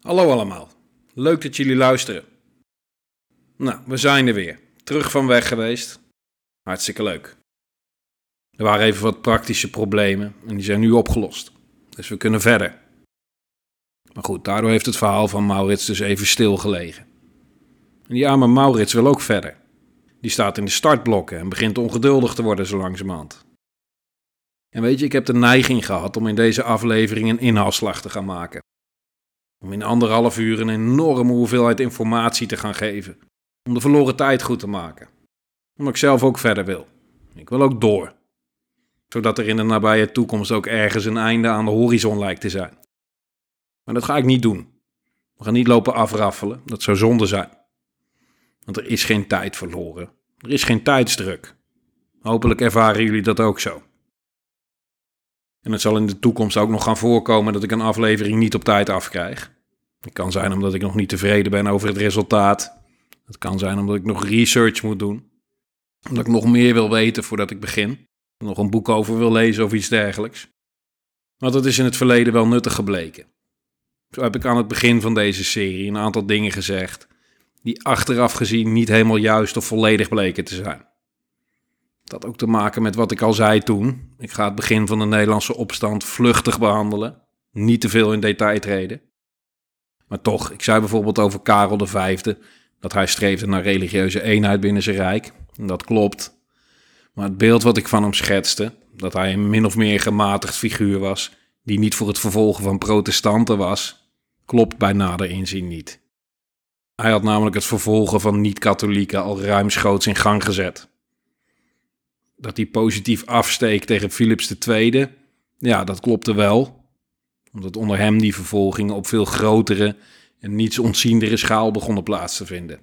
Hallo allemaal, leuk dat jullie luisteren. Nou, we zijn er weer. Terug van weg geweest. Hartstikke leuk. Er waren even wat praktische problemen en die zijn nu opgelost. Dus we kunnen verder. Maar goed, daardoor heeft het verhaal van Maurits dus even stilgelegen. En die arme Maurits wil ook verder. Die staat in de startblokken en begint ongeduldig te worden zo langzamerhand. En weet je, ik heb de neiging gehad om in deze aflevering een inhaalslag te gaan maken. Om in anderhalf uur een enorme hoeveelheid informatie te gaan geven. Om de verloren tijd goed te maken. Omdat ik zelf ook verder wil. Ik wil ook door. Zodat er in de nabije toekomst ook ergens een einde aan de horizon lijkt te zijn. Maar dat ga ik niet doen. We gaan niet lopen afraffelen, dat zou zonde zijn. Want er is geen tijd verloren. Er is geen tijdsdruk. Hopelijk ervaren jullie dat ook zo. En het zal in de toekomst ook nog gaan voorkomen dat ik een aflevering niet op tijd afkrijg. Het kan zijn omdat ik nog niet tevreden ben over het resultaat. Het kan zijn omdat ik nog research moet doen. Omdat ik nog meer wil weten voordat ik begin. Nog een boek over wil lezen of iets dergelijks. Maar dat is in het verleden wel nuttig gebleken. Zo heb ik aan het begin van deze serie een aantal dingen gezegd die achteraf gezien niet helemaal juist of volledig bleken te zijn. Dat ook te maken met wat ik al zei toen. Ik ga het begin van de Nederlandse opstand vluchtig behandelen, niet te veel in detail treden. Maar toch, ik zei bijvoorbeeld over Karel V dat hij streefde naar religieuze eenheid binnen zijn rijk. En dat klopt. Maar het beeld wat ik van hem schetste, dat hij een min of meer gematigd figuur was, die niet voor het vervolgen van protestanten was, klopt bij nader inzien niet. Hij had namelijk het vervolgen van niet-katholieken al ruimschoots in gang gezet. Dat hij positief afsteekt tegen Philips II, ja, dat klopte wel. Omdat onder hem die vervolgingen op veel grotere en niets ontziendere schaal begonnen plaats te vinden.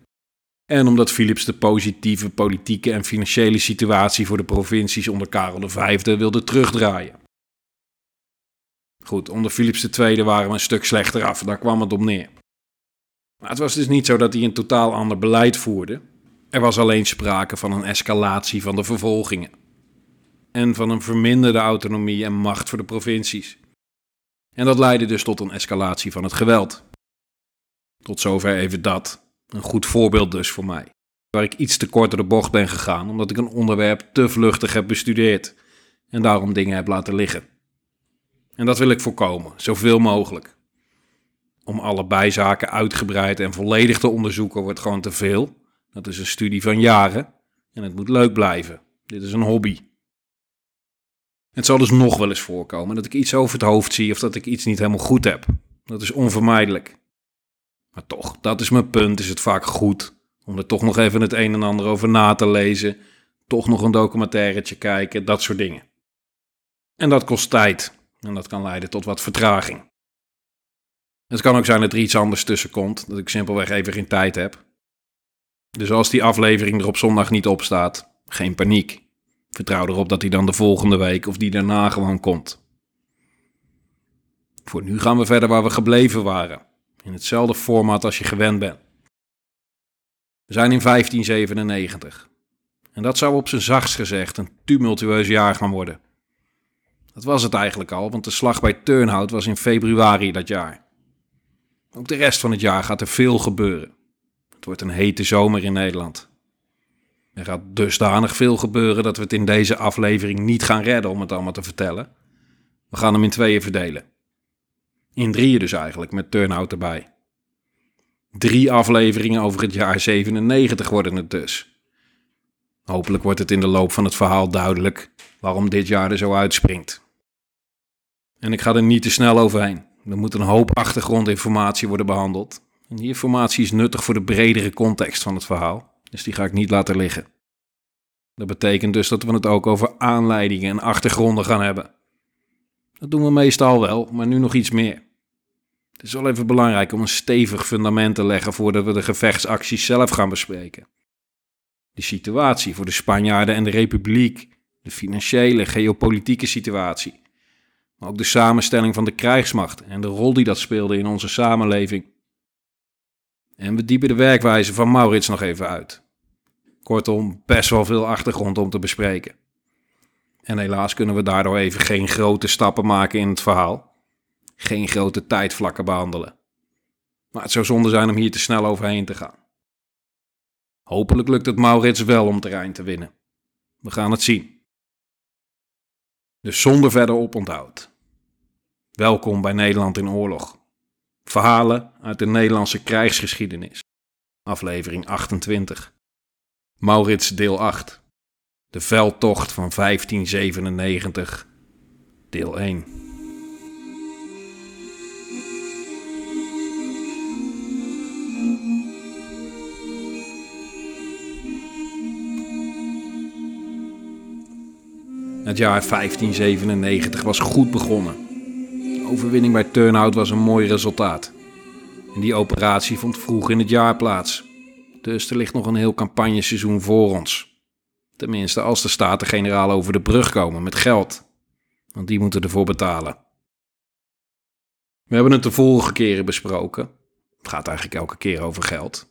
En omdat Philips de positieve politieke en financiële situatie voor de provincies onder Karel V wilde terugdraaien. Goed, onder Philips II waren we een stuk slechter af, daar kwam het op neer. Maar het was dus niet zo dat hij een totaal ander beleid voerde. Er was alleen sprake van een escalatie van de vervolgingen. En van een verminderde autonomie en macht voor de provincies. En dat leidde dus tot een escalatie van het geweld. Tot zover even dat. Een goed voorbeeld dus voor mij. Waar ik iets te kort door de bocht ben gegaan, omdat ik een onderwerp te vluchtig heb bestudeerd. En daarom dingen heb laten liggen. En dat wil ik voorkomen, zoveel mogelijk. Om alle bijzaken uitgebreid en volledig te onderzoeken wordt gewoon te veel. Dat is een studie van jaren en het moet leuk blijven. Dit is een hobby. Het zal dus nog wel eens voorkomen dat ik iets over het hoofd zie of dat ik iets niet helemaal goed heb. Dat is onvermijdelijk. Maar toch, dat is mijn punt, is het vaak goed om er toch nog even het een en ander over na te lezen, toch nog een documentairetje kijken, dat soort dingen. En dat kost tijd en dat kan leiden tot wat vertraging. Het kan ook zijn dat er iets anders tussen komt, dat ik simpelweg even geen tijd heb. Dus als die aflevering er op zondag niet op staat, geen paniek. Vertrouw erop dat hij dan de volgende week of die daarna gewoon komt. Voor nu gaan we verder waar we gebleven waren, in hetzelfde format als je gewend bent. We zijn in 1597. En dat zou op zijn zachtst gezegd een tumultueus jaar gaan worden. Dat was het eigenlijk al, want de slag bij Turnhout was in februari dat jaar. Ook de rest van het jaar gaat er veel gebeuren. Het wordt een hete zomer in Nederland. Er gaat dusdanig veel gebeuren dat we het in deze aflevering niet gaan redden om het allemaal te vertellen. We gaan hem in tweeën verdelen. In drieën dus eigenlijk, met Turnhout erbij. Drie afleveringen over het jaar 97 worden het dus. Hopelijk wordt het in de loop van het verhaal duidelijk waarom dit jaar er zo uitspringt. En ik ga er niet te snel overheen. Er moet een hoop achtergrondinformatie worden behandeld. Die informatie is nuttig voor de bredere context van het verhaal, dus die ga ik niet laten liggen. Dat betekent dus dat we het ook over aanleidingen en achtergronden gaan hebben. Dat doen we meestal wel, maar nu nog iets meer. Het is wel even belangrijk om een stevig fundament te leggen voordat we de gevechtsacties zelf gaan bespreken. De situatie voor de Spanjaarden en de Republiek, de financiële, geopolitieke situatie, maar ook de samenstelling van de krijgsmacht en de rol die dat speelde in onze samenleving. En we diepen de werkwijze van Maurits nog even uit. Kortom, best wel veel achtergrond om te bespreken. En helaas kunnen we daardoor even geen grote stappen maken in het verhaal. Geen grote tijdvlakken behandelen. Maar het zou zonde zijn om hier te snel overheen te gaan. Hopelijk lukt het Maurits wel om terrein te winnen. We gaan het zien. Dus zonder verder oponthoud. Welkom bij Nederland in oorlog. Verhalen uit de Nederlandse krijgsgeschiedenis. Aflevering 28. Maurits deel 8. De veldtocht van 1597. Deel 1. Het jaar 1597 was goed begonnen. Overwinning bij Turnhout was een mooi resultaat. En die operatie vond vroeg in het jaar plaats. Dus er ligt nog een heel campagneseizoen voor ons. Tenminste, als de Staten-Generaal over de brug komen met geld. Want die moeten ervoor betalen. We hebben het de vorige keren besproken. Het gaat eigenlijk elke keer over geld.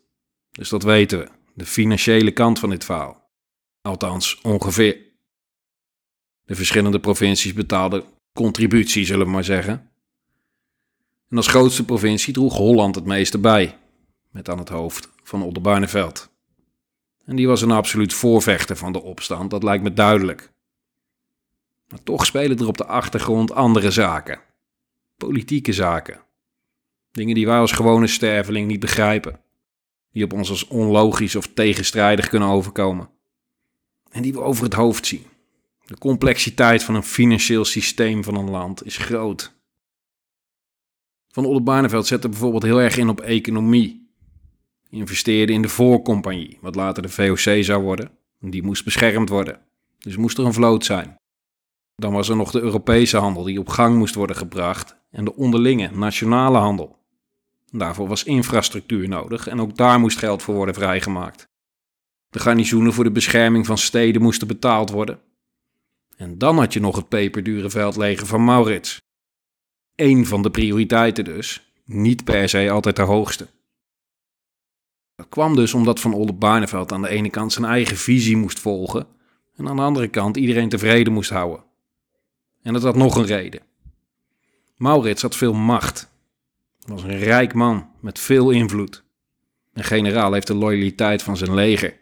Dus dat weten we. De financiële kant van dit verhaal. Althans, ongeveer. De verschillende provincies betaalden contributie, zullen we maar zeggen. En als grootste provincie droeg Holland het meeste bij, met aan het hoofd van Oldenbarneveld. En die was een absoluut voorvechter van de opstand, dat lijkt me duidelijk. Maar toch spelen er op de achtergrond andere zaken. Politieke zaken. Dingen die wij als gewone sterveling niet begrijpen. Die op ons als onlogisch of tegenstrijdig kunnen overkomen. En die we over het hoofd zien. De complexiteit van een financieel systeem van een land is groot. Van Oldenbarneveld zette bijvoorbeeld heel erg in op economie. Investeerde in de voorcompagnie, wat later de VOC zou worden. Die moest beschermd worden. Dus moest er een vloot zijn. Dan was er nog de Europese handel die op gang moest worden gebracht en de onderlinge nationale handel. Daarvoor was infrastructuur nodig en ook daar moest geld voor worden vrijgemaakt. De garnizoenen voor de bescherming van steden moesten betaald worden en dan had je nog het peperdure veldleger van Maurits. Eén van de prioriteiten dus, niet per se altijd de hoogste. Dat kwam dus omdat Van Oldenbarneveld aan de ene kant zijn eigen visie moest volgen en aan de andere kant iedereen tevreden moest houden. En dat had nog een reden. Maurits had veel macht. Was een rijk man met veel invloed. Een generaal heeft de loyaliteit van zijn leger.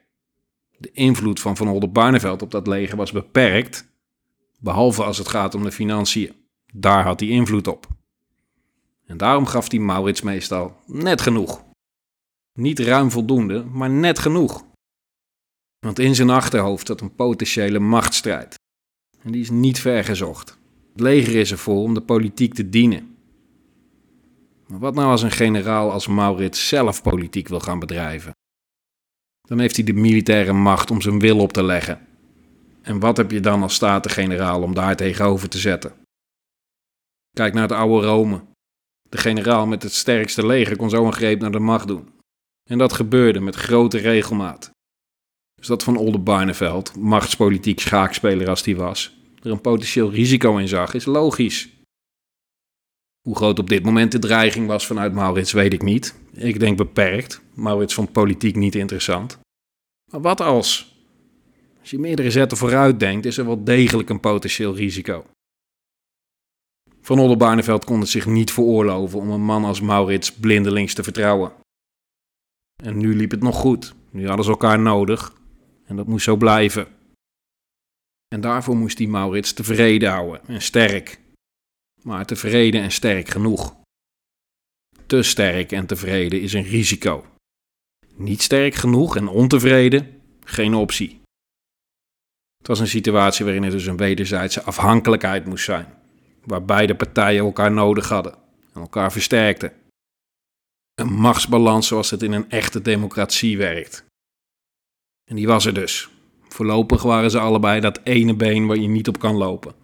De invloed van Van Oldenbarneveld op dat leger was beperkt, behalve als het gaat om de financiën. Daar had hij invloed op. En daarom gaf hij Maurits meestal net genoeg. Niet ruim voldoende, maar net genoeg. Want in zijn achterhoofd zat een potentiële machtsstrijd. En die is niet ver gezocht. Het leger is ervoor om de politiek te dienen. Maar wat nou als een generaal als Maurits zelf politiek wil gaan bedrijven? Dan heeft hij de militaire macht om zijn wil op te leggen en wat heb je dan als staten-generaal om daar tegenover te zetten? Kijk naar het oude Rome. De generaal met het sterkste leger kon zo een greep naar de macht doen. En dat gebeurde met grote regelmaat. Dus dat van Oldenbarneveld, machtspolitiek schaakspeler als die was, er een potentieel risico in zag, is logisch. Hoe groot op dit moment de dreiging was vanuit Maurits, weet ik niet. Ik denk beperkt. Maurits vond politiek niet interessant. Maar wat als? Als je meerdere zetten vooruit denkt, is er wel degelijk een potentieel risico. Van Oldenbarneveld kon het zich niet veroorloven om een man als Maurits blindelings te vertrouwen. En nu liep het nog goed. Nu hadden ze elkaar nodig. En dat moest zo blijven. En daarvoor moest die Maurits tevreden houden en sterk. Maar tevreden en sterk genoeg. Te sterk en tevreden is een risico. Niet sterk genoeg en ontevreden, geen optie. Het was een situatie waarin er dus een wederzijdse afhankelijkheid moest zijn, waar beide partijen elkaar nodig hadden en elkaar versterkten. Een machtsbalans zoals het in een echte democratie werkt. En die was er dus. Voorlopig waren ze allebei dat ene been waar je niet op kan lopen.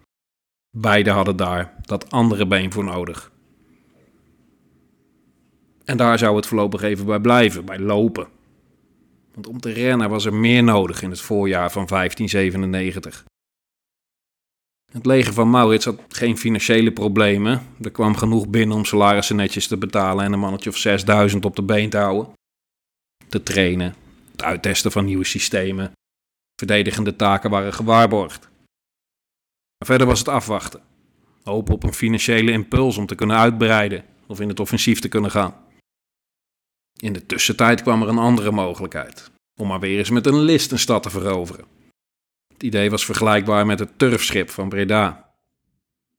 Beide hadden daar dat andere been voor nodig. En daar zou het voorlopig even bij blijven, bij lopen. Want om te rennen was er meer nodig in het voorjaar van 1597. Het leger van Maurits had geen financiële problemen. Er kwam genoeg binnen om salarissen netjes te betalen en een mannetje of 6000 op de been te houden. Te trainen, het uittesten van nieuwe systemen. Verdedigende taken waren gewaarborgd. Verder was het afwachten. Hopen op een financiële impuls om te kunnen uitbreiden of in het offensief te kunnen gaan. In de tussentijd kwam er een andere mogelijkheid, om maar weer eens met een list een stad te veroveren. Het idee was vergelijkbaar met het turfschip van Breda.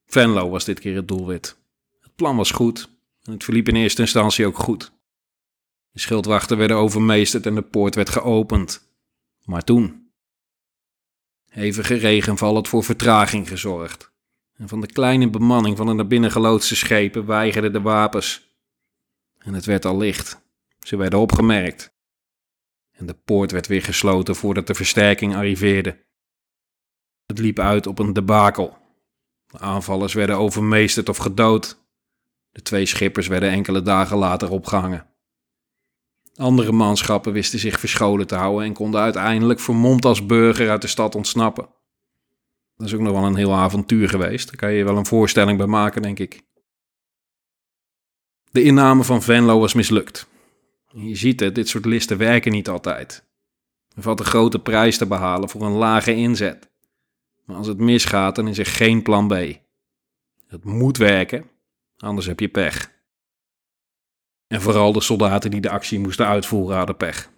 Venlo was dit keer het doelwit. Het plan was goed en het verliep in eerste instantie ook goed. De schildwachten werden overmeesterd en de poort werd geopend. Maar toen. Hevige regenval had voor vertraging gezorgd. En van de kleine bemanning van de naar binnen geloodste schepen weigerden de wapens. En het werd al licht. Ze werden opgemerkt. En de poort werd weer gesloten voordat de versterking arriveerde. Het liep uit op een debakel. De aanvallers werden overmeesterd of gedood. De twee schippers werden enkele dagen later opgehangen. Andere manschappen wisten zich verscholen te houden en konden uiteindelijk vermomd als burger uit de stad ontsnappen. Dat is ook nog wel een heel avontuur geweest. Daar kan je je wel een voorstelling bij maken, denk ik. De inname van Venlo was mislukt. Je ziet het, dit soort listen werken niet altijd. Er valt een grote prijs te behalen voor een lage inzet. Maar als het misgaat, dan is er geen plan B. Het moet werken, anders heb je pech. En vooral de soldaten die de actie moesten uitvoeren hadden pech.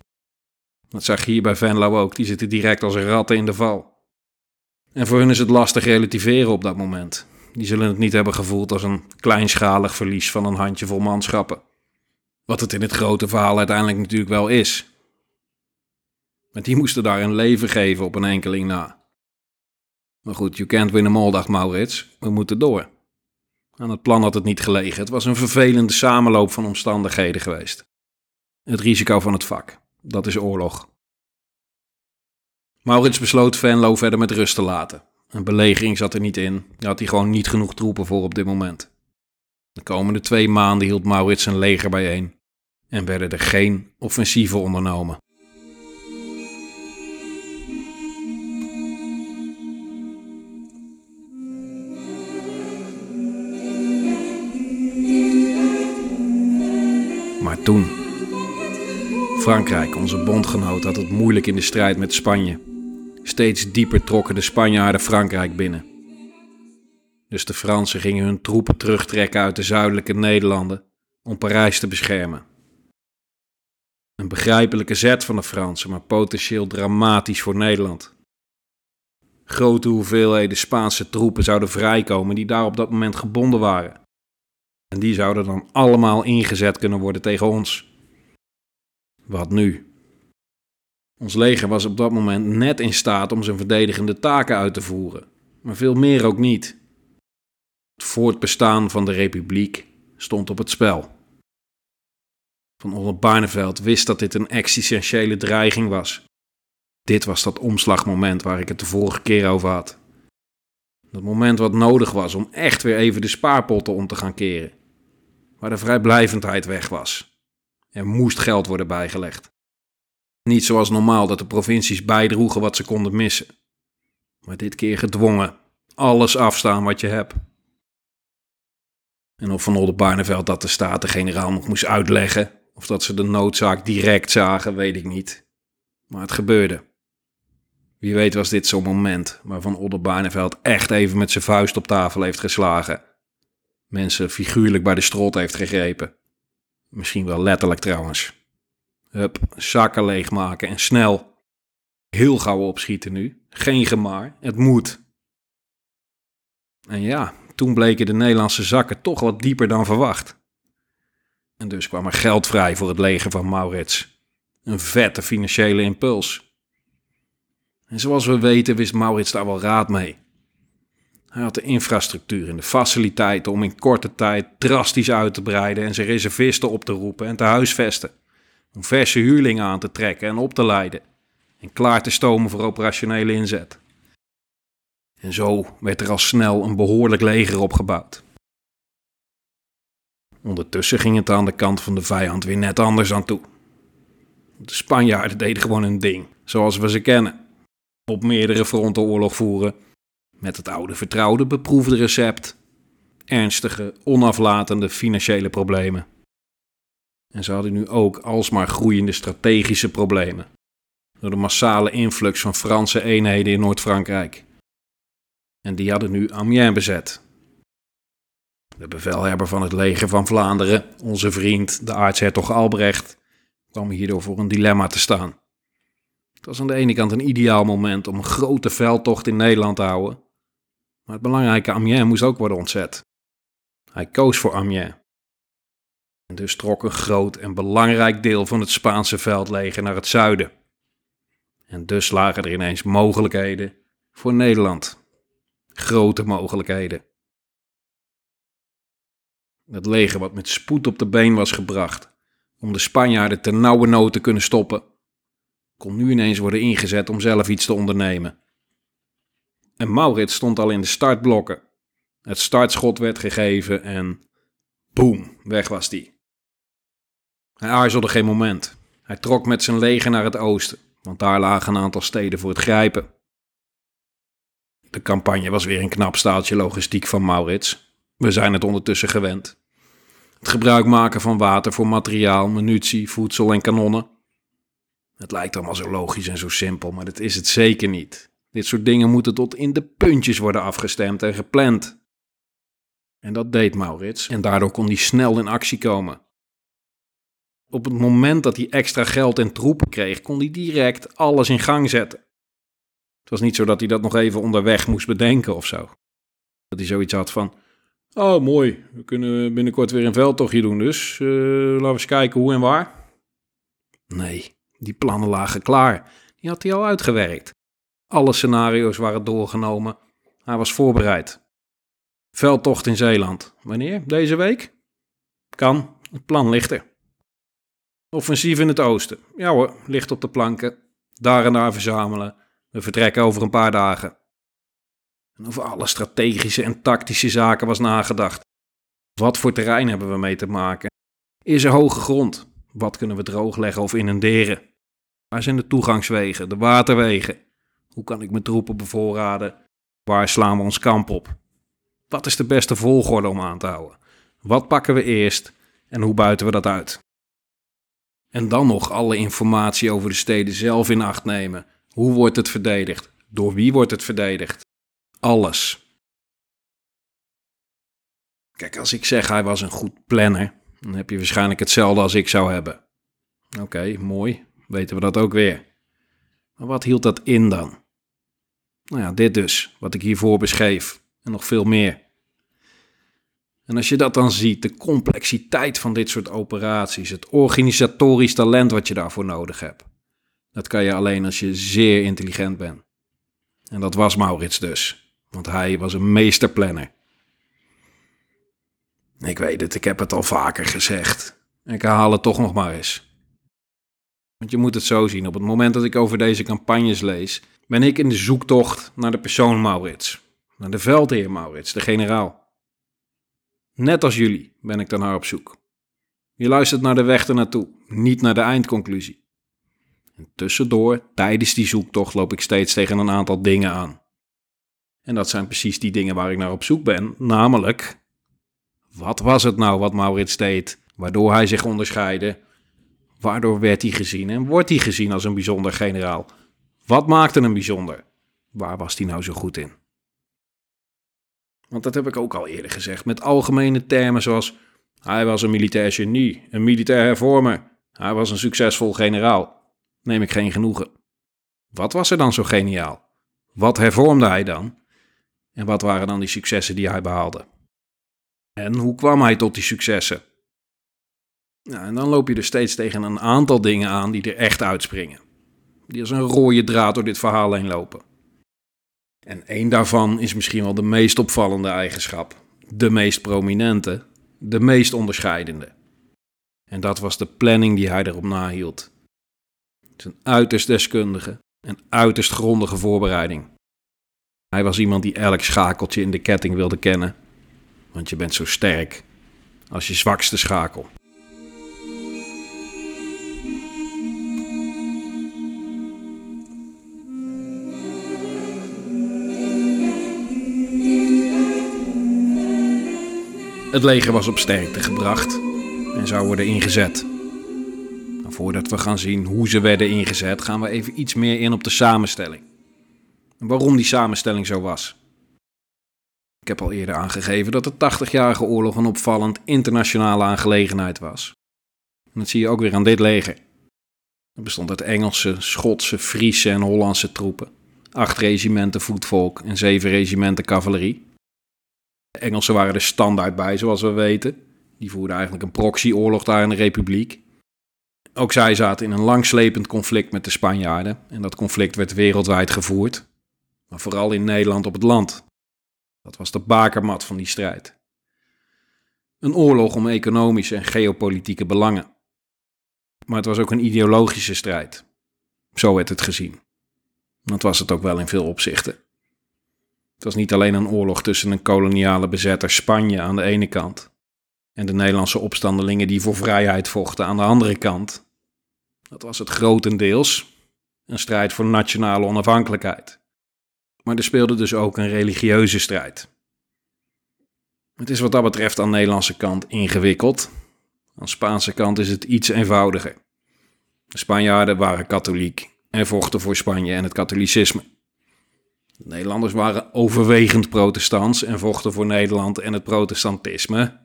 Dat zag je hier bij Venlo ook, die zitten direct als ratten in de val. En voor hun is het lastig relativeren op dat moment. Die zullen het niet hebben gevoeld als een kleinschalig verlies van een handjevol manschappen. Wat het in het grote verhaal uiteindelijk natuurlijk wel is. Maar die moesten daar een leven geven op een enkeling na. Maar goed, you can't win them all, dacht Maurits. We moeten door. Aan het plan had het niet gelegen. Het was een vervelende samenloop van omstandigheden geweest. Het risico van het vak. Dat is oorlog. Maurits besloot Venlo verder met rust te laten. Een belegering zat er niet in. Daar had hij gewoon niet genoeg troepen voor op dit moment. De komende twee maanden hield Maurits zijn leger bijeen en werden er geen offensieven ondernomen. Maar toen. Frankrijk, onze bondgenoot, had het moeilijk in de strijd met Spanje. Steeds dieper trokken de Spanjaarden Frankrijk binnen. Dus de Fransen gingen hun troepen terugtrekken uit de zuidelijke Nederlanden om Parijs te beschermen. Een begrijpelijke zet van de Fransen, maar potentieel dramatisch voor Nederland. Grote hoeveelheden Spaanse troepen zouden vrijkomen die daar op dat moment gebonden waren. En die zouden dan allemaal ingezet kunnen worden tegen ons. Wat nu? Ons leger was op dat moment net in staat om zijn verdedigende taken uit te voeren, maar veel meer ook niet. Het voortbestaan van de republiek stond op het spel. Van Olde Barneveld wist dat dit een existentiële dreiging was. Dit was dat omslagmoment waar ik het de vorige keer over had. Dat moment wat nodig was om echt weer even de spaarpotten om te gaan keren. Waar de vrijblijvendheid weg was. Er moest geld worden bijgelegd. Niet zoals normaal dat de provincies bijdroegen wat ze konden missen. Maar dit keer gedwongen. Alles afstaan wat je hebt. En of Van Oldenbarneveld dat de Staten-Generaal nog moest uitleggen, of dat ze de noodzaak direct zagen, weet ik niet. Maar het gebeurde. Wie weet was dit zo'n moment waarvan Oldenbarneveld echt even met zijn vuist op tafel heeft geslagen. Mensen figuurlijk bij de strot heeft gegrepen. Misschien wel letterlijk trouwens. Hup, zakken leegmaken en snel. Heel gauw opschieten nu. Geen gemaar, het moet. En ja, toen bleken de Nederlandse zakken toch wat dieper dan verwacht. En dus kwam er geld vrij voor het leger van Maurits. Een vette financiële impuls. En zoals we weten wist Maurits daar wel raad mee. Hij had de infrastructuur en de faciliteiten om in korte tijd drastisch uit te breiden en zijn reservisten op te roepen en te huisvesten. Om verse huurlingen aan te trekken en op te leiden. En klaar te stomen voor operationele inzet. En zo werd er al snel een behoorlijk leger opgebouwd. Ondertussen ging het aan de kant van de vijand weer net anders aan toe. De Spanjaarden deden gewoon hun ding, zoals we ze kennen. Op meerdere fronten oorlog voeren, met het oude vertrouwde beproefde recept. Ernstige, onaflatende financiële problemen. En ze hadden nu ook alsmaar groeiende strategische problemen. Door de massale influx van Franse eenheden in Noord-Frankrijk. En die hadden nu Amiens bezet. De bevelhebber van het leger van Vlaanderen, onze vriend, de aartshertog Albrecht, kwam hierdoor voor een dilemma te staan. Het was aan de ene kant een ideaal moment om een grote veldtocht in Nederland te houden, maar het belangrijke Amiens moest ook worden ontzet. Hij koos voor Amiens. En dus trok een groot en belangrijk deel van het Spaanse veldleger naar het zuiden. En dus lagen er ineens mogelijkheden voor Nederland. Grote mogelijkheden. Het leger wat met spoed op de been was gebracht om de Spanjaarden ten nauwe nood te kunnen stoppen, kon nu ineens worden ingezet om zelf iets te ondernemen. En Maurits stond al in de startblokken. Het startschot werd gegeven en boem, weg was die. Hij aarzelde geen moment. Hij trok met zijn leger naar het oosten, want daar lagen een aantal steden voor het grijpen. De campagne was weer een knap staaltje logistiek van Maurits. We zijn het ondertussen gewend. Het gebruik maken van water voor materiaal, munitie, voedsel en kanonnen. Het lijkt allemaal zo logisch en zo simpel, maar dat is het zeker niet. Dit soort dingen moeten tot in de puntjes worden afgestemd en gepland. En dat deed Maurits en daardoor kon hij snel in actie komen. Op het moment dat hij extra geld en troepen kreeg, kon hij direct alles in gang zetten. Het was niet zo dat hij dat nog even onderweg moest bedenken of zo. Dat hij zoiets had van: Oh, mooi, we kunnen binnenkort weer een veldtochtje doen, dus uh, laten we eens kijken hoe en waar. Nee, die plannen lagen klaar. Die had hij al uitgewerkt. Alle scenario's waren doorgenomen. Hij was voorbereid. Veldtocht in Zeeland. Wanneer? Deze week? Kan. Het plan ligt er. Offensief in het oosten. Ja hoor, ligt op de planken. Daar en daar verzamelen. We vertrekken over een paar dagen. En over alle strategische en tactische zaken was nagedacht. Wat voor terrein hebben we mee te maken? Is er hoge grond? Wat kunnen we droogleggen of inunderen? Waar zijn de toegangswegen, de waterwegen? Hoe kan ik mijn troepen bevoorraden? Waar slaan we ons kamp op? Wat is de beste volgorde om aan te houden? Wat pakken we eerst en hoe buiten we dat uit? En dan nog alle informatie over de steden zelf in acht nemen. Hoe wordt het verdedigd? Door wie wordt het verdedigd? Alles. Kijk, als ik zeg hij was een goed planner, dan heb je waarschijnlijk hetzelfde als ik zou hebben. Oké, mooi. Weten we dat ook weer. Maar wat hield dat in dan? Nou ja, dit dus, wat ik hiervoor beschreef. En nog veel meer. En als je dat dan ziet, de complexiteit van dit soort operaties, het organisatorisch talent wat je daarvoor nodig hebt, dat kan je alleen als je zeer intelligent bent. En dat was Maurits dus, want hij was een meesterplanner. Ik weet het, ik heb het al vaker gezegd. Ik herhaal het toch nog maar eens. Want je moet het zo zien, op het moment dat ik over deze campagnes lees, ben ik in de zoektocht naar de persoon Maurits. Naar de veldheer Maurits, de generaal. Net als jullie ben ik naar op zoek. Je luistert naar de weg ernaartoe, niet naar de eindconclusie. En tussendoor, tijdens die zoektocht, loop ik steeds tegen een aantal dingen aan. En dat zijn precies die dingen waar ik naar op zoek ben, namelijk... Wat was het nou wat Maurits deed, waardoor hij zich onderscheidde? Waardoor werd hij gezien en wordt hij gezien als een bijzonder generaal? Wat maakte hem bijzonder? Waar was hij nou zo goed in? Want dat heb ik ook al eerder gezegd, met algemene termen zoals hij was een militair genie, een militair hervormer, hij was een succesvol generaal. Neem ik geen genoegen. Wat was er dan zo geniaal? Wat hervormde hij dan? En wat waren dan die successen die hij behaalde? En hoe kwam hij tot die successen? Nou, en dan loop je er steeds tegen een aantal dingen aan die er echt uitspringen. Die als een rode draad door dit verhaal heen lopen. En één daarvan is misschien wel de meest opvallende eigenschap, de meest prominente, de meest onderscheidende. En dat was de planning die hij erop nahield. Zijn uiterst deskundige en uiterst grondige voorbereiding. Hij was iemand die elk schakeltje in de ketting wilde kennen, want je bent zo sterk als je zwakste schakel. Het leger was op sterkte gebracht en zou worden ingezet. Voordat we gaan zien hoe ze werden ingezet, gaan we even iets meer in op de samenstelling. En waarom die samenstelling zo was. Ik heb al eerder aangegeven dat de 80-jarige oorlog een opvallend internationale aangelegenheid was. En dat zie je ook weer aan dit leger. Het bestond uit Engelse, Schotse, Friese en Hollandse troepen. Acht regimenten voetvolk en zeven regimenten cavalerie. De Engelsen waren er standaard bij, zoals we weten. Die voerden eigenlijk een proxyoorlog daar in de Republiek. Ook zij zaten in een langslepend conflict met de Spanjaarden. En dat conflict werd wereldwijd gevoerd. Maar vooral in Nederland op het land. Dat was de bakermat van die strijd. Een oorlog om economische en geopolitieke belangen. Maar het was ook een ideologische strijd. Zo werd het gezien. Dat was het ook wel in veel opzichten. Het was niet alleen een oorlog tussen een koloniale bezetter Spanje aan de ene kant en de Nederlandse opstandelingen die voor vrijheid vochten aan de andere kant. Dat was het grotendeels een strijd voor nationale onafhankelijkheid. Maar er speelde dus ook een religieuze strijd. Het is wat dat betreft aan de Nederlandse kant ingewikkeld. Aan de Spaanse kant is het iets eenvoudiger. De Spanjaarden waren katholiek en vochten voor Spanje en het katholicisme. De Nederlanders waren overwegend protestants en vochten voor Nederland en het protestantisme,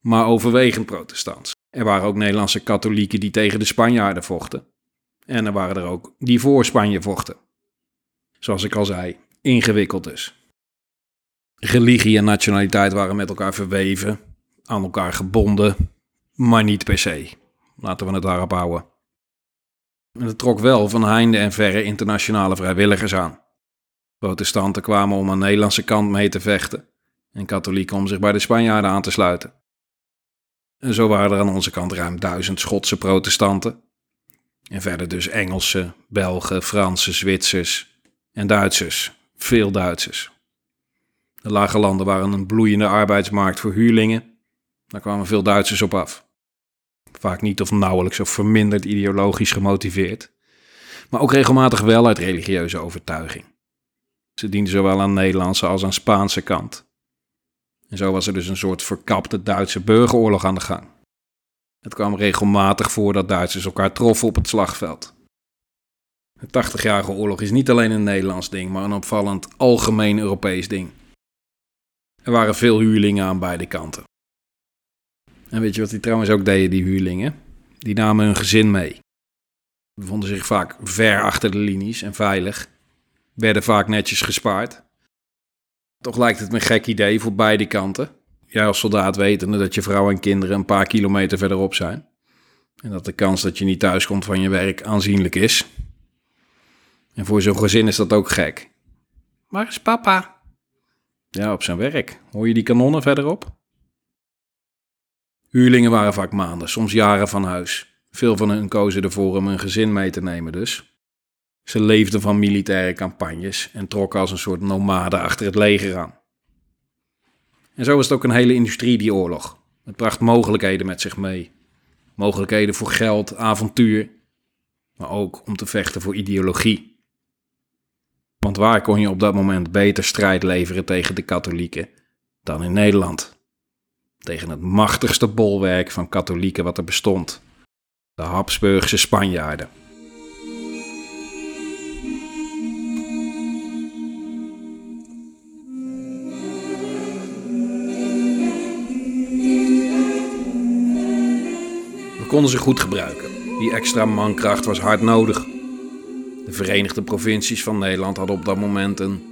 maar overwegend protestants. Er waren ook Nederlandse katholieken die tegen de Spanjaarden vochten. En er waren er ook die voor Spanje vochten. Zoals ik al zei, ingewikkeld dus. Religie en nationaliteit waren met elkaar verweven, aan elkaar gebonden, maar niet per se. Laten we het daarop houden. En het trok wel van heinde en verre internationale vrijwilligers aan. Protestanten kwamen om aan de Nederlandse kant mee te vechten en katholieken om zich bij de Spanjaarden aan te sluiten. En zo waren er aan onze kant ruim duizend Schotse protestanten. En verder dus Engelsen, Belgen, Fransen, Zwitsers en Duitsers. Veel Duitsers. De lage landen waren een bloeiende arbeidsmarkt voor huurlingen. Daar kwamen veel Duitsers op af. Vaak niet of nauwelijks of verminderd ideologisch gemotiveerd. Maar ook regelmatig wel uit religieuze overtuiging. Ze dienden zowel aan Nederlandse als aan Spaanse kant. En zo was er dus een soort verkapte Duitse burgeroorlog aan de gang. Het kwam regelmatig voor dat Duitsers elkaar troffen op het slagveld. De 80-jarige oorlog is niet alleen een Nederlands ding, maar een opvallend algemeen Europees ding. Er waren veel huurlingen aan beide kanten. En weet je wat die trouwens ook deden, die huurlingen? Die namen hun gezin mee. Bevonden zich vaak ver achter de linies en veilig. Werden vaak netjes gespaard. Toch lijkt het me een gek idee voor beide kanten. Jij als soldaat wetende dat je vrouw en kinderen een paar kilometer verderop zijn. En dat de kans dat je niet thuis komt van je werk aanzienlijk is. En voor zo'n gezin is dat ook gek. Waar is papa? Ja, op zijn werk. Hoor je die kanonnen verderop? Huurlingen waren vaak maanden, soms jaren van huis. Veel van hen kozen ervoor om een gezin mee te nemen dus. Ze leefden van militaire campagnes en trokken als een soort nomade achter het leger aan. En zo was het ook een hele industrie, die oorlog. Het bracht mogelijkheden met zich mee. Mogelijkheden voor geld, avontuur, maar ook om te vechten voor ideologie. Want waar kon je op dat moment beter strijd leveren tegen de katholieken dan in Nederland? Tegen het machtigste bolwerk van katholieken wat er bestond: de Habsburgse Spanjaarden. Konden ze goed gebruiken. Die extra mankracht was hard nodig. De Verenigde Provincies van Nederland hadden op dat moment een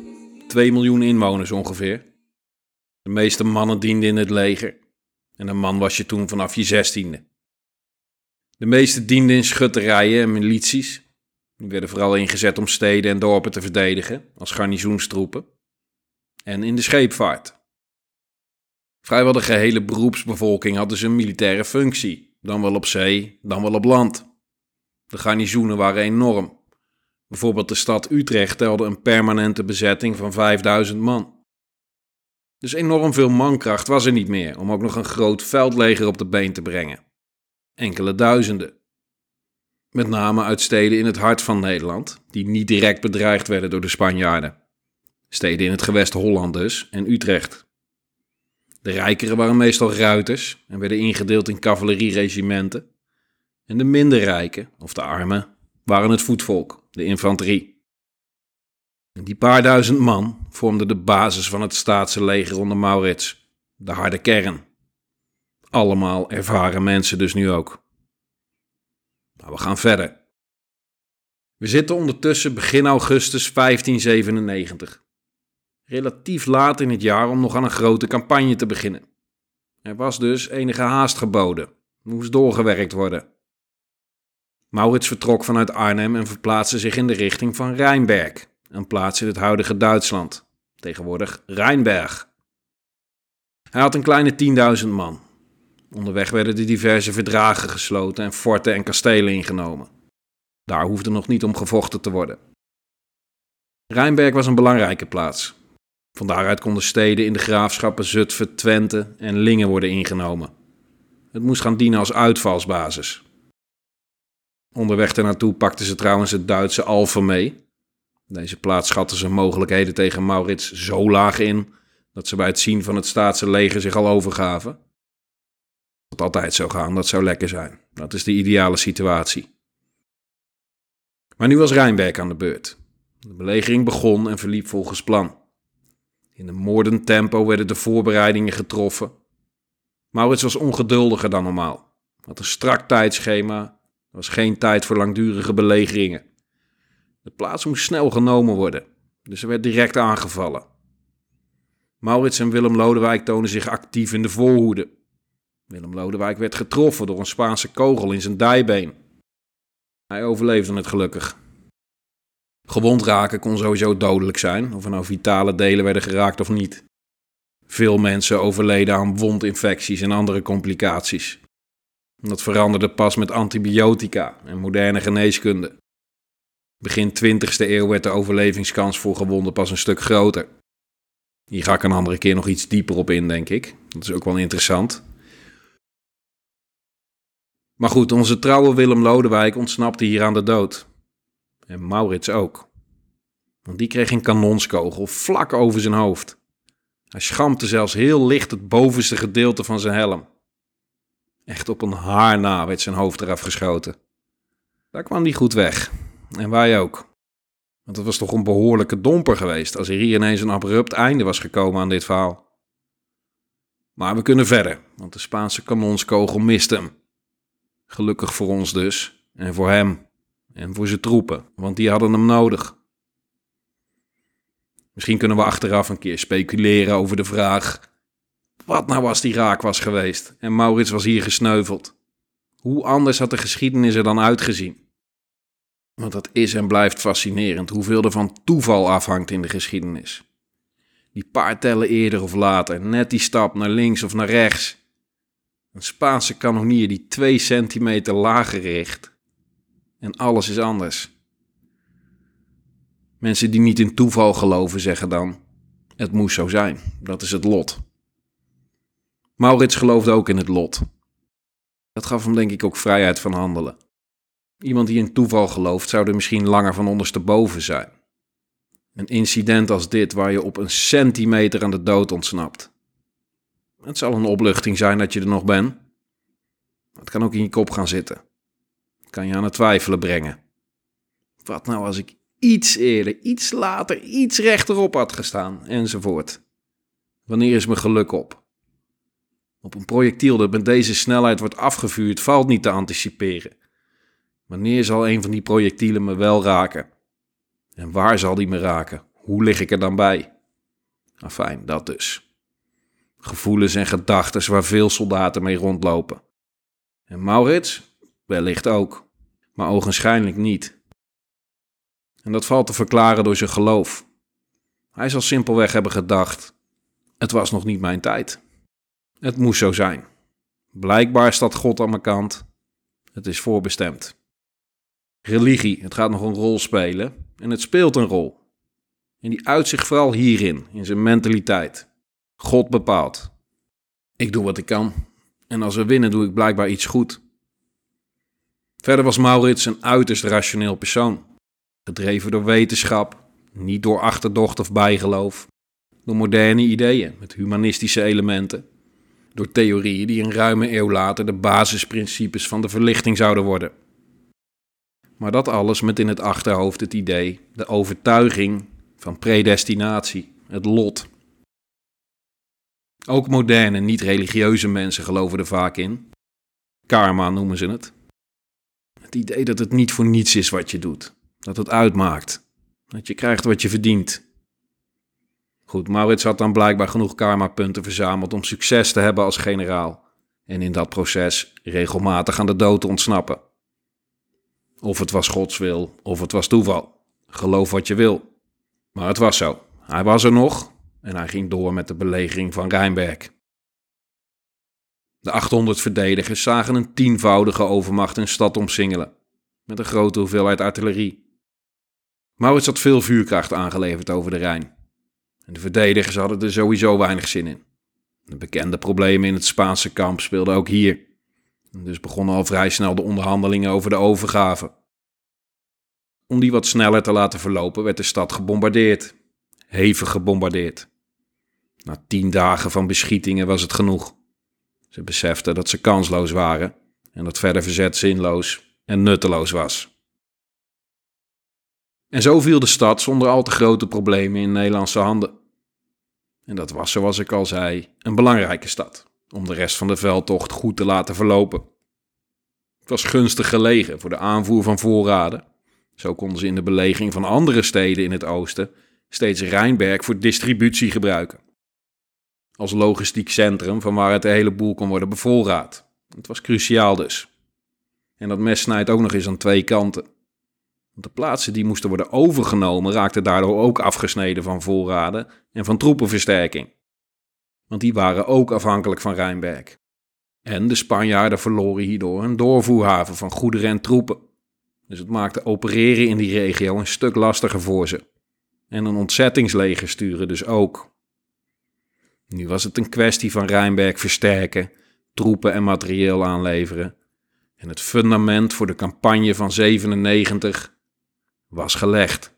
2 miljoen inwoners ongeveer. De meeste mannen dienden in het leger. En een man was je toen vanaf je zestiende. De meeste dienden in schutterijen en milities. Die werden vooral ingezet om steden en dorpen te verdedigen, als garnizoenstroepen. En in de scheepvaart. Vrijwel de gehele beroepsbevolking had dus een militaire functie dan wel op zee, dan wel op land. De garnizoenen waren enorm. Bijvoorbeeld de stad Utrecht telde een permanente bezetting van 5000 man. Dus enorm veel mankracht was er niet meer om ook nog een groot veldleger op de been te brengen. Enkele duizenden. Met name uit steden in het hart van Nederland, die niet direct bedreigd werden door de Spanjaarden. Steden in het gewest Holland dus en Utrecht. De rijkeren waren meestal ruiters en werden ingedeeld in cavalerieregimenten. En de minder rijken, of de armen, waren het voetvolk, de infanterie. Die paar duizend man vormden de basis van het staatse leger onder Maurits, de harde kern. Allemaal ervaren mensen dus nu ook. Maar we gaan verder. We zitten ondertussen begin augustus 1597. Relatief laat in het jaar om nog aan een grote campagne te beginnen. Er was dus enige haast geboden. moest doorgewerkt worden. Maurits vertrok vanuit Arnhem en verplaatste zich in de richting van Rijnberg, een plaats in het huidige Duitsland, tegenwoordig Rijnberg. Hij had een kleine 10.000 man. Onderweg werden de diverse verdragen gesloten en forten en kastelen ingenomen. Daar hoefde nog niet om gevochten te worden. Rijnberg was een belangrijke plaats. Van daaruit konden steden in de graafschappen Zutphen, Twente en Lingen worden ingenomen. Het moest gaan dienen als uitvalsbasis. Onderweg ernaartoe pakten ze trouwens het Duitse Alphen mee. Deze plaats schatten ze mogelijkheden tegen Maurits zo laag in dat ze bij het zien van het staatse leger zich al overgaven. Dat altijd zo gaan, dat zou lekker zijn. Dat is de ideale situatie. Maar nu was Rijnberg aan de beurt. De belegering begon en verliep volgens plan. In een moordend tempo werden de voorbereidingen getroffen. Maurits was ongeduldiger dan normaal. Had een strak tijdschema. Er was geen tijd voor langdurige belegeringen. De plaats moest snel genomen worden, dus er werd direct aangevallen. Maurits en Willem Lodewijk tonen zich actief in de voorhoede. Willem Lodewijk werd getroffen door een Spaanse kogel in zijn dijbeen. Hij overleefde het gelukkig. Gewond raken kon sowieso dodelijk zijn, of er nou vitale delen werden geraakt of niet. Veel mensen overleden aan wondinfecties en andere complicaties. Dat veranderde pas met antibiotica en moderne geneeskunde. Begin 20e eeuw werd de overlevingskans voor gewonden pas een stuk groter. Hier ga ik een andere keer nog iets dieper op in, denk ik. Dat is ook wel interessant. Maar goed, onze trouwe Willem Lodewijk ontsnapte hier aan de dood. En Maurits ook. Want die kreeg een kanonskogel vlak over zijn hoofd. Hij schampte zelfs heel licht het bovenste gedeelte van zijn helm. Echt op een haar na werd zijn hoofd eraf geschoten. Daar kwam hij goed weg. En wij ook. Want het was toch een behoorlijke domper geweest als er hier ineens een abrupt einde was gekomen aan dit verhaal. Maar we kunnen verder, want de Spaanse kanonskogel miste hem. Gelukkig voor ons dus, en voor hem, en voor zijn troepen, want die hadden hem nodig. Misschien kunnen we achteraf een keer speculeren over de vraag: wat nou als die raak was geweest en Maurits was hier gesneuveld? Hoe anders had de geschiedenis er dan uitgezien? Want dat is en blijft fascinerend hoeveel er van toeval afhangt in de geschiedenis. Die paar tellen eerder of later, net die stap naar links of naar rechts. Een Spaanse kanonier die twee centimeter lager richt. En alles is anders. Mensen die niet in toeval geloven zeggen dan: het moest zo zijn, dat is het lot. Maurits geloofde ook in het lot. Dat gaf hem denk ik ook vrijheid van handelen. Iemand die in toeval gelooft zou er misschien langer van ondersteboven zijn. Een incident als dit waar je op een centimeter aan de dood ontsnapt. Het zal een opluchting zijn dat je er nog bent. Het kan ook in je kop gaan zitten. Kan je aan het twijfelen brengen. Wat nou als ik iets eerder, iets later, iets rechterop had gestaan, enzovoort. Wanneer is mijn geluk op? Op een projectiel dat met deze snelheid wordt afgevuurd valt niet te anticiperen. Wanneer zal een van die projectielen me wel raken? En waar zal die me raken? Hoe lig ik er dan bij? Fijn, dat dus. Gevoelens en gedachten waar veel soldaten mee rondlopen. En Maurits? Wellicht ook, maar ogenschijnlijk niet. En dat valt te verklaren door zijn geloof. Hij zal simpelweg hebben gedacht: het was nog niet mijn tijd. Het moest zo zijn. Blijkbaar staat God aan mijn kant. Het is voorbestemd. Religie, het gaat nog een rol spelen en het speelt een rol. En die uit zich vooral hierin, in zijn mentaliteit. God bepaalt. Ik doe wat ik kan en als we winnen doe ik blijkbaar iets goed. Verder was Maurits een uiterst rationeel persoon. Gedreven door wetenschap, niet door achterdocht of bijgeloof. Door moderne ideeën met humanistische elementen. Door theorieën die een ruime eeuw later de basisprincipes van de verlichting zouden worden. Maar dat alles met in het achterhoofd het idee, de overtuiging van predestinatie, het lot. Ook moderne, niet-religieuze mensen geloven er vaak in. Karma noemen ze het. Het idee dat het niet voor niets is wat je doet. Dat het uitmaakt. Dat je krijgt wat je verdient. Goed, Maurits had dan blijkbaar genoeg karma-punten verzameld om succes te hebben als generaal. En in dat proces regelmatig aan de dood te ontsnappen. Of het was Gods wil, of het was toeval. Geloof wat je wil. Maar het was zo. Hij was er nog en hij ging door met de belegering van Rijnberg. De 800 verdedigers zagen een tienvoudige overmacht een stad omsingelen, met een grote hoeveelheid artillerie. Maurits had veel vuurkracht aangeleverd over de Rijn. En de verdedigers hadden er sowieso weinig zin in. De bekende problemen in het Spaanse kamp speelden ook hier. Dus begonnen al vrij snel de onderhandelingen over de overgave. Om die wat sneller te laten verlopen werd de stad gebombardeerd. Hevig gebombardeerd. Na tien dagen van beschietingen was het genoeg. Ze beseften dat ze kansloos waren en dat verder verzet zinloos en nutteloos was. En zo viel de stad zonder al te grote problemen in Nederlandse handen. En dat was, zoals ik al zei, een belangrijke stad om de rest van de veldtocht goed te laten verlopen. Het was gunstig gelegen voor de aanvoer van voorraden. Zo konden ze in de beleging van andere steden in het oosten steeds Rijnberg voor distributie gebruiken als logistiek centrum van waar het de hele boel kon worden bevoorraad. Het was cruciaal dus. En dat mes snijdt ook nog eens aan twee kanten. Want de plaatsen die moesten worden overgenomen raakten daardoor ook afgesneden van voorraden en van troepenversterking. Want die waren ook afhankelijk van Rijnberg. En de Spanjaarden verloren hierdoor een doorvoerhaven van goederen en troepen. Dus het maakte opereren in die regio een stuk lastiger voor ze. En een ontzettingsleger sturen dus ook. Nu was het een kwestie van Rijnberg versterken, troepen en materieel aanleveren. En het fundament voor de campagne van 97 was gelegd.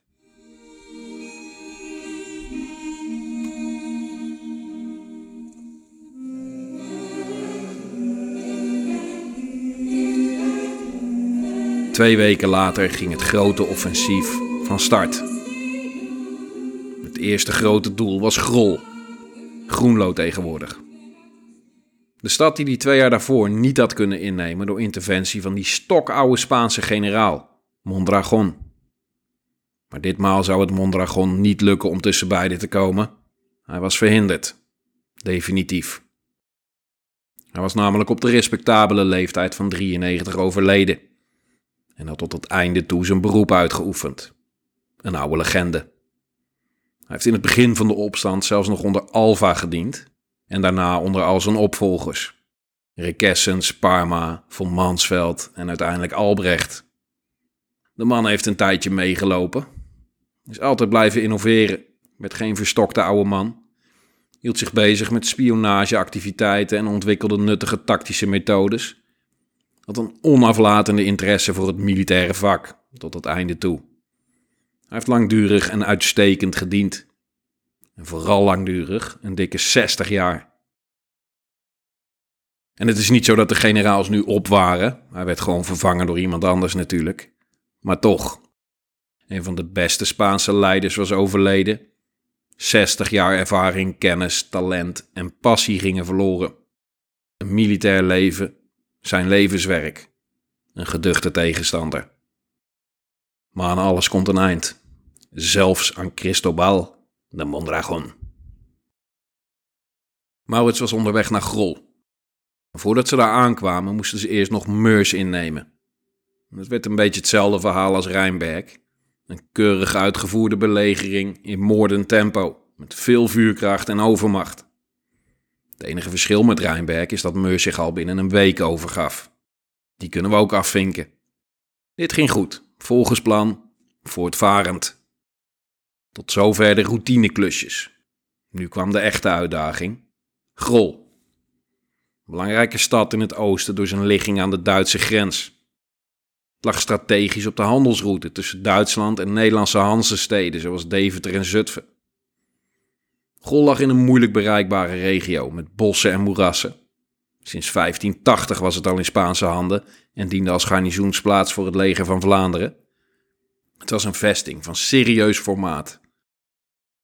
Twee weken later ging het grote offensief van start. Het eerste grote doel was Grol Groenlo tegenwoordig. De stad die die twee jaar daarvoor niet had kunnen innemen door interventie van die stokoude Spaanse generaal, Mondragon. Maar ditmaal zou het Mondragon niet lukken om tussen beiden te komen. Hij was verhinderd. Definitief. Hij was namelijk op de respectabele leeftijd van 93 overleden. En had tot het einde toe zijn beroep uitgeoefend. Een oude legende. Hij heeft in het begin van de opstand zelfs nog onder Alva gediend en daarna onder al zijn opvolgers. Rekessens, Parma, von Mansveld en uiteindelijk Albrecht. De man heeft een tijdje meegelopen. Is altijd blijven innoveren, met geen verstokte oude man. Hield zich bezig met spionageactiviteiten en ontwikkelde nuttige tactische methodes. Had een onaflatende interesse voor het militaire vak, tot het einde toe. Hij heeft langdurig en uitstekend gediend. En vooral langdurig, een dikke 60 jaar. En het is niet zo dat de generaals nu op waren. Hij werd gewoon vervangen door iemand anders natuurlijk. Maar toch, een van de beste Spaanse leiders was overleden. 60 jaar ervaring, kennis, talent en passie gingen verloren. Een militair leven, zijn levenswerk. Een geduchte tegenstander. Maar aan alles komt een eind. Zelfs aan Cristobal de Mondragon. Maurits was onderweg naar Grol. Voordat ze daar aankwamen, moesten ze eerst nog Meurs innemen. Het werd een beetje hetzelfde verhaal als Rijnberg. Een keurig uitgevoerde belegering in moordend tempo, met veel vuurkracht en overmacht. Het enige verschil met Rijnberg is dat Meurs zich al binnen een week overgaf. Die kunnen we ook afvinken. Dit ging goed, volgens plan, voortvarend. Tot zover de routineklusjes. Nu kwam de echte uitdaging. Grol. Belangrijke stad in het oosten door zijn ligging aan de Duitse grens. Het lag strategisch op de handelsroute tussen Duitsland en Nederlandse Hansesteden zoals Deventer en Zutphen. Grol lag in een moeilijk bereikbare regio met bossen en moerassen. Sinds 1580 was het al in Spaanse handen en diende als garnizoensplaats voor het leger van Vlaanderen. Het was een vesting van serieus formaat.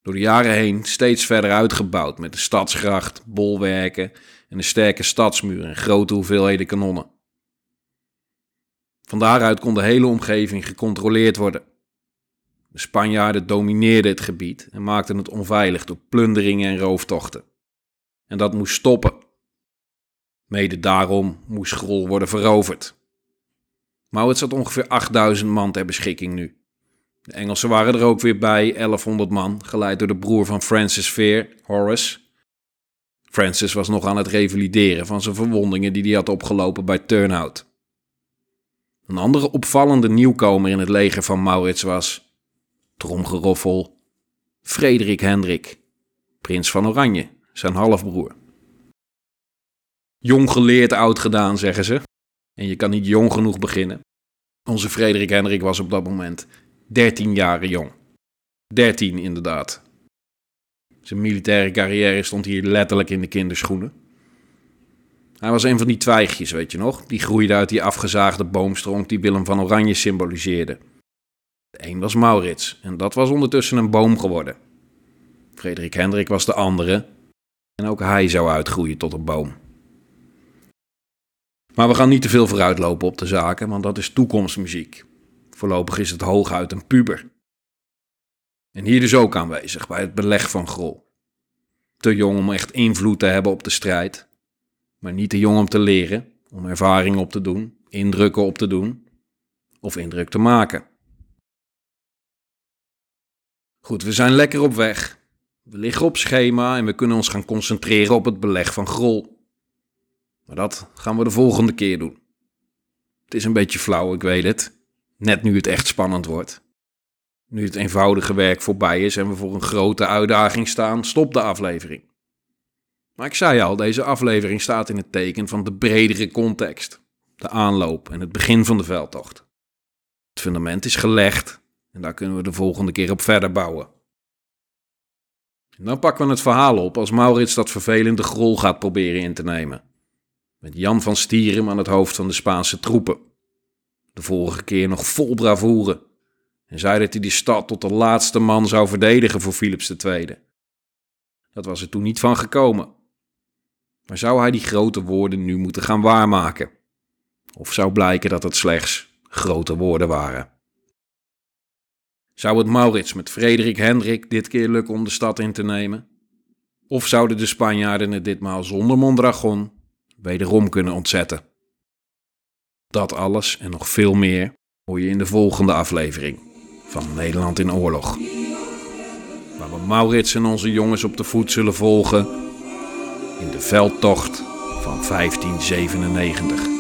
Door de jaren heen steeds verder uitgebouwd met de stadsgracht, bolwerken en een sterke stadsmuur en grote hoeveelheden kanonnen. Van daaruit kon de hele omgeving gecontroleerd worden De Spanjaarden domineerden het gebied en maakten het onveilig door plunderingen en rooftochten. En dat moest stoppen. Mede daarom moest Grol worden veroverd. Maurits had ongeveer 8000 man ter beschikking nu. De Engelsen waren er ook weer bij, 1100 man, geleid door de broer van Francis Veer, Horace. Francis was nog aan het revalideren van zijn verwondingen die hij had opgelopen bij Turnhout. Een andere opvallende nieuwkomer in het leger van Maurits was, tromgeroffel, Frederik Hendrik, prins van Oranje, zijn halfbroer. Jong geleerd, oud gedaan, zeggen ze. En je kan niet jong genoeg beginnen. Onze Frederik Hendrik was op dat moment 13 jaren jong. 13 inderdaad. Zijn militaire carrière stond hier letterlijk in de kinderschoenen. Hij was een van die twijgjes, weet je nog? Die groeide uit die afgezaagde boomstronk die Willem van Oranje symboliseerde. De een was Maurits en dat was ondertussen een boom geworden. Frederik Hendrik was de andere en ook hij zou uitgroeien tot een boom. Maar we gaan niet te veel vooruitlopen op de zaken, want dat is toekomstmuziek. Voorlopig is het hooguit een puber. En hier dus ook aanwezig bij het beleg van Grol. Te jong om echt invloed te hebben op de strijd, maar niet te jong om te leren, om ervaring op te doen, indrukken op te doen of indruk te maken. Goed, we zijn lekker op weg. We liggen op schema en we kunnen ons gaan concentreren op het beleg van Grol. Maar dat gaan we de volgende keer doen. Het is een beetje flauw, ik weet het. Net nu het echt spannend wordt. Nu het eenvoudige werk voorbij is en we voor een grote uitdaging staan, stop de aflevering. Maar ik zei al, deze aflevering staat in het teken van de bredere context, de aanloop en het begin van de veldtocht. Het fundament is gelegd en daar kunnen we de volgende keer op verder bouwen. En dan pakken we het verhaal op als Maurits dat vervelende grol gaat proberen in te nemen. Met Jan van Stierum aan het hoofd van de Spaanse troepen. De vorige keer nog vol bravoure. En zei dat hij die stad tot de laatste man zou verdedigen voor Philips II. Dat was er toen niet van gekomen. Maar zou hij die grote woorden nu moeten gaan waarmaken? Of zou blijken dat het slechts grote woorden waren? Zou het Maurits met Frederik Hendrik dit keer lukken om de stad in te nemen? Of zouden de Spanjaarden het ditmaal zonder Mondragon wederom kunnen ontzetten? Dat alles en nog veel meer hoor je in de volgende aflevering van Nederland in Oorlog. Waar we Maurits en onze jongens op de voet zullen volgen in de veldtocht van 1597.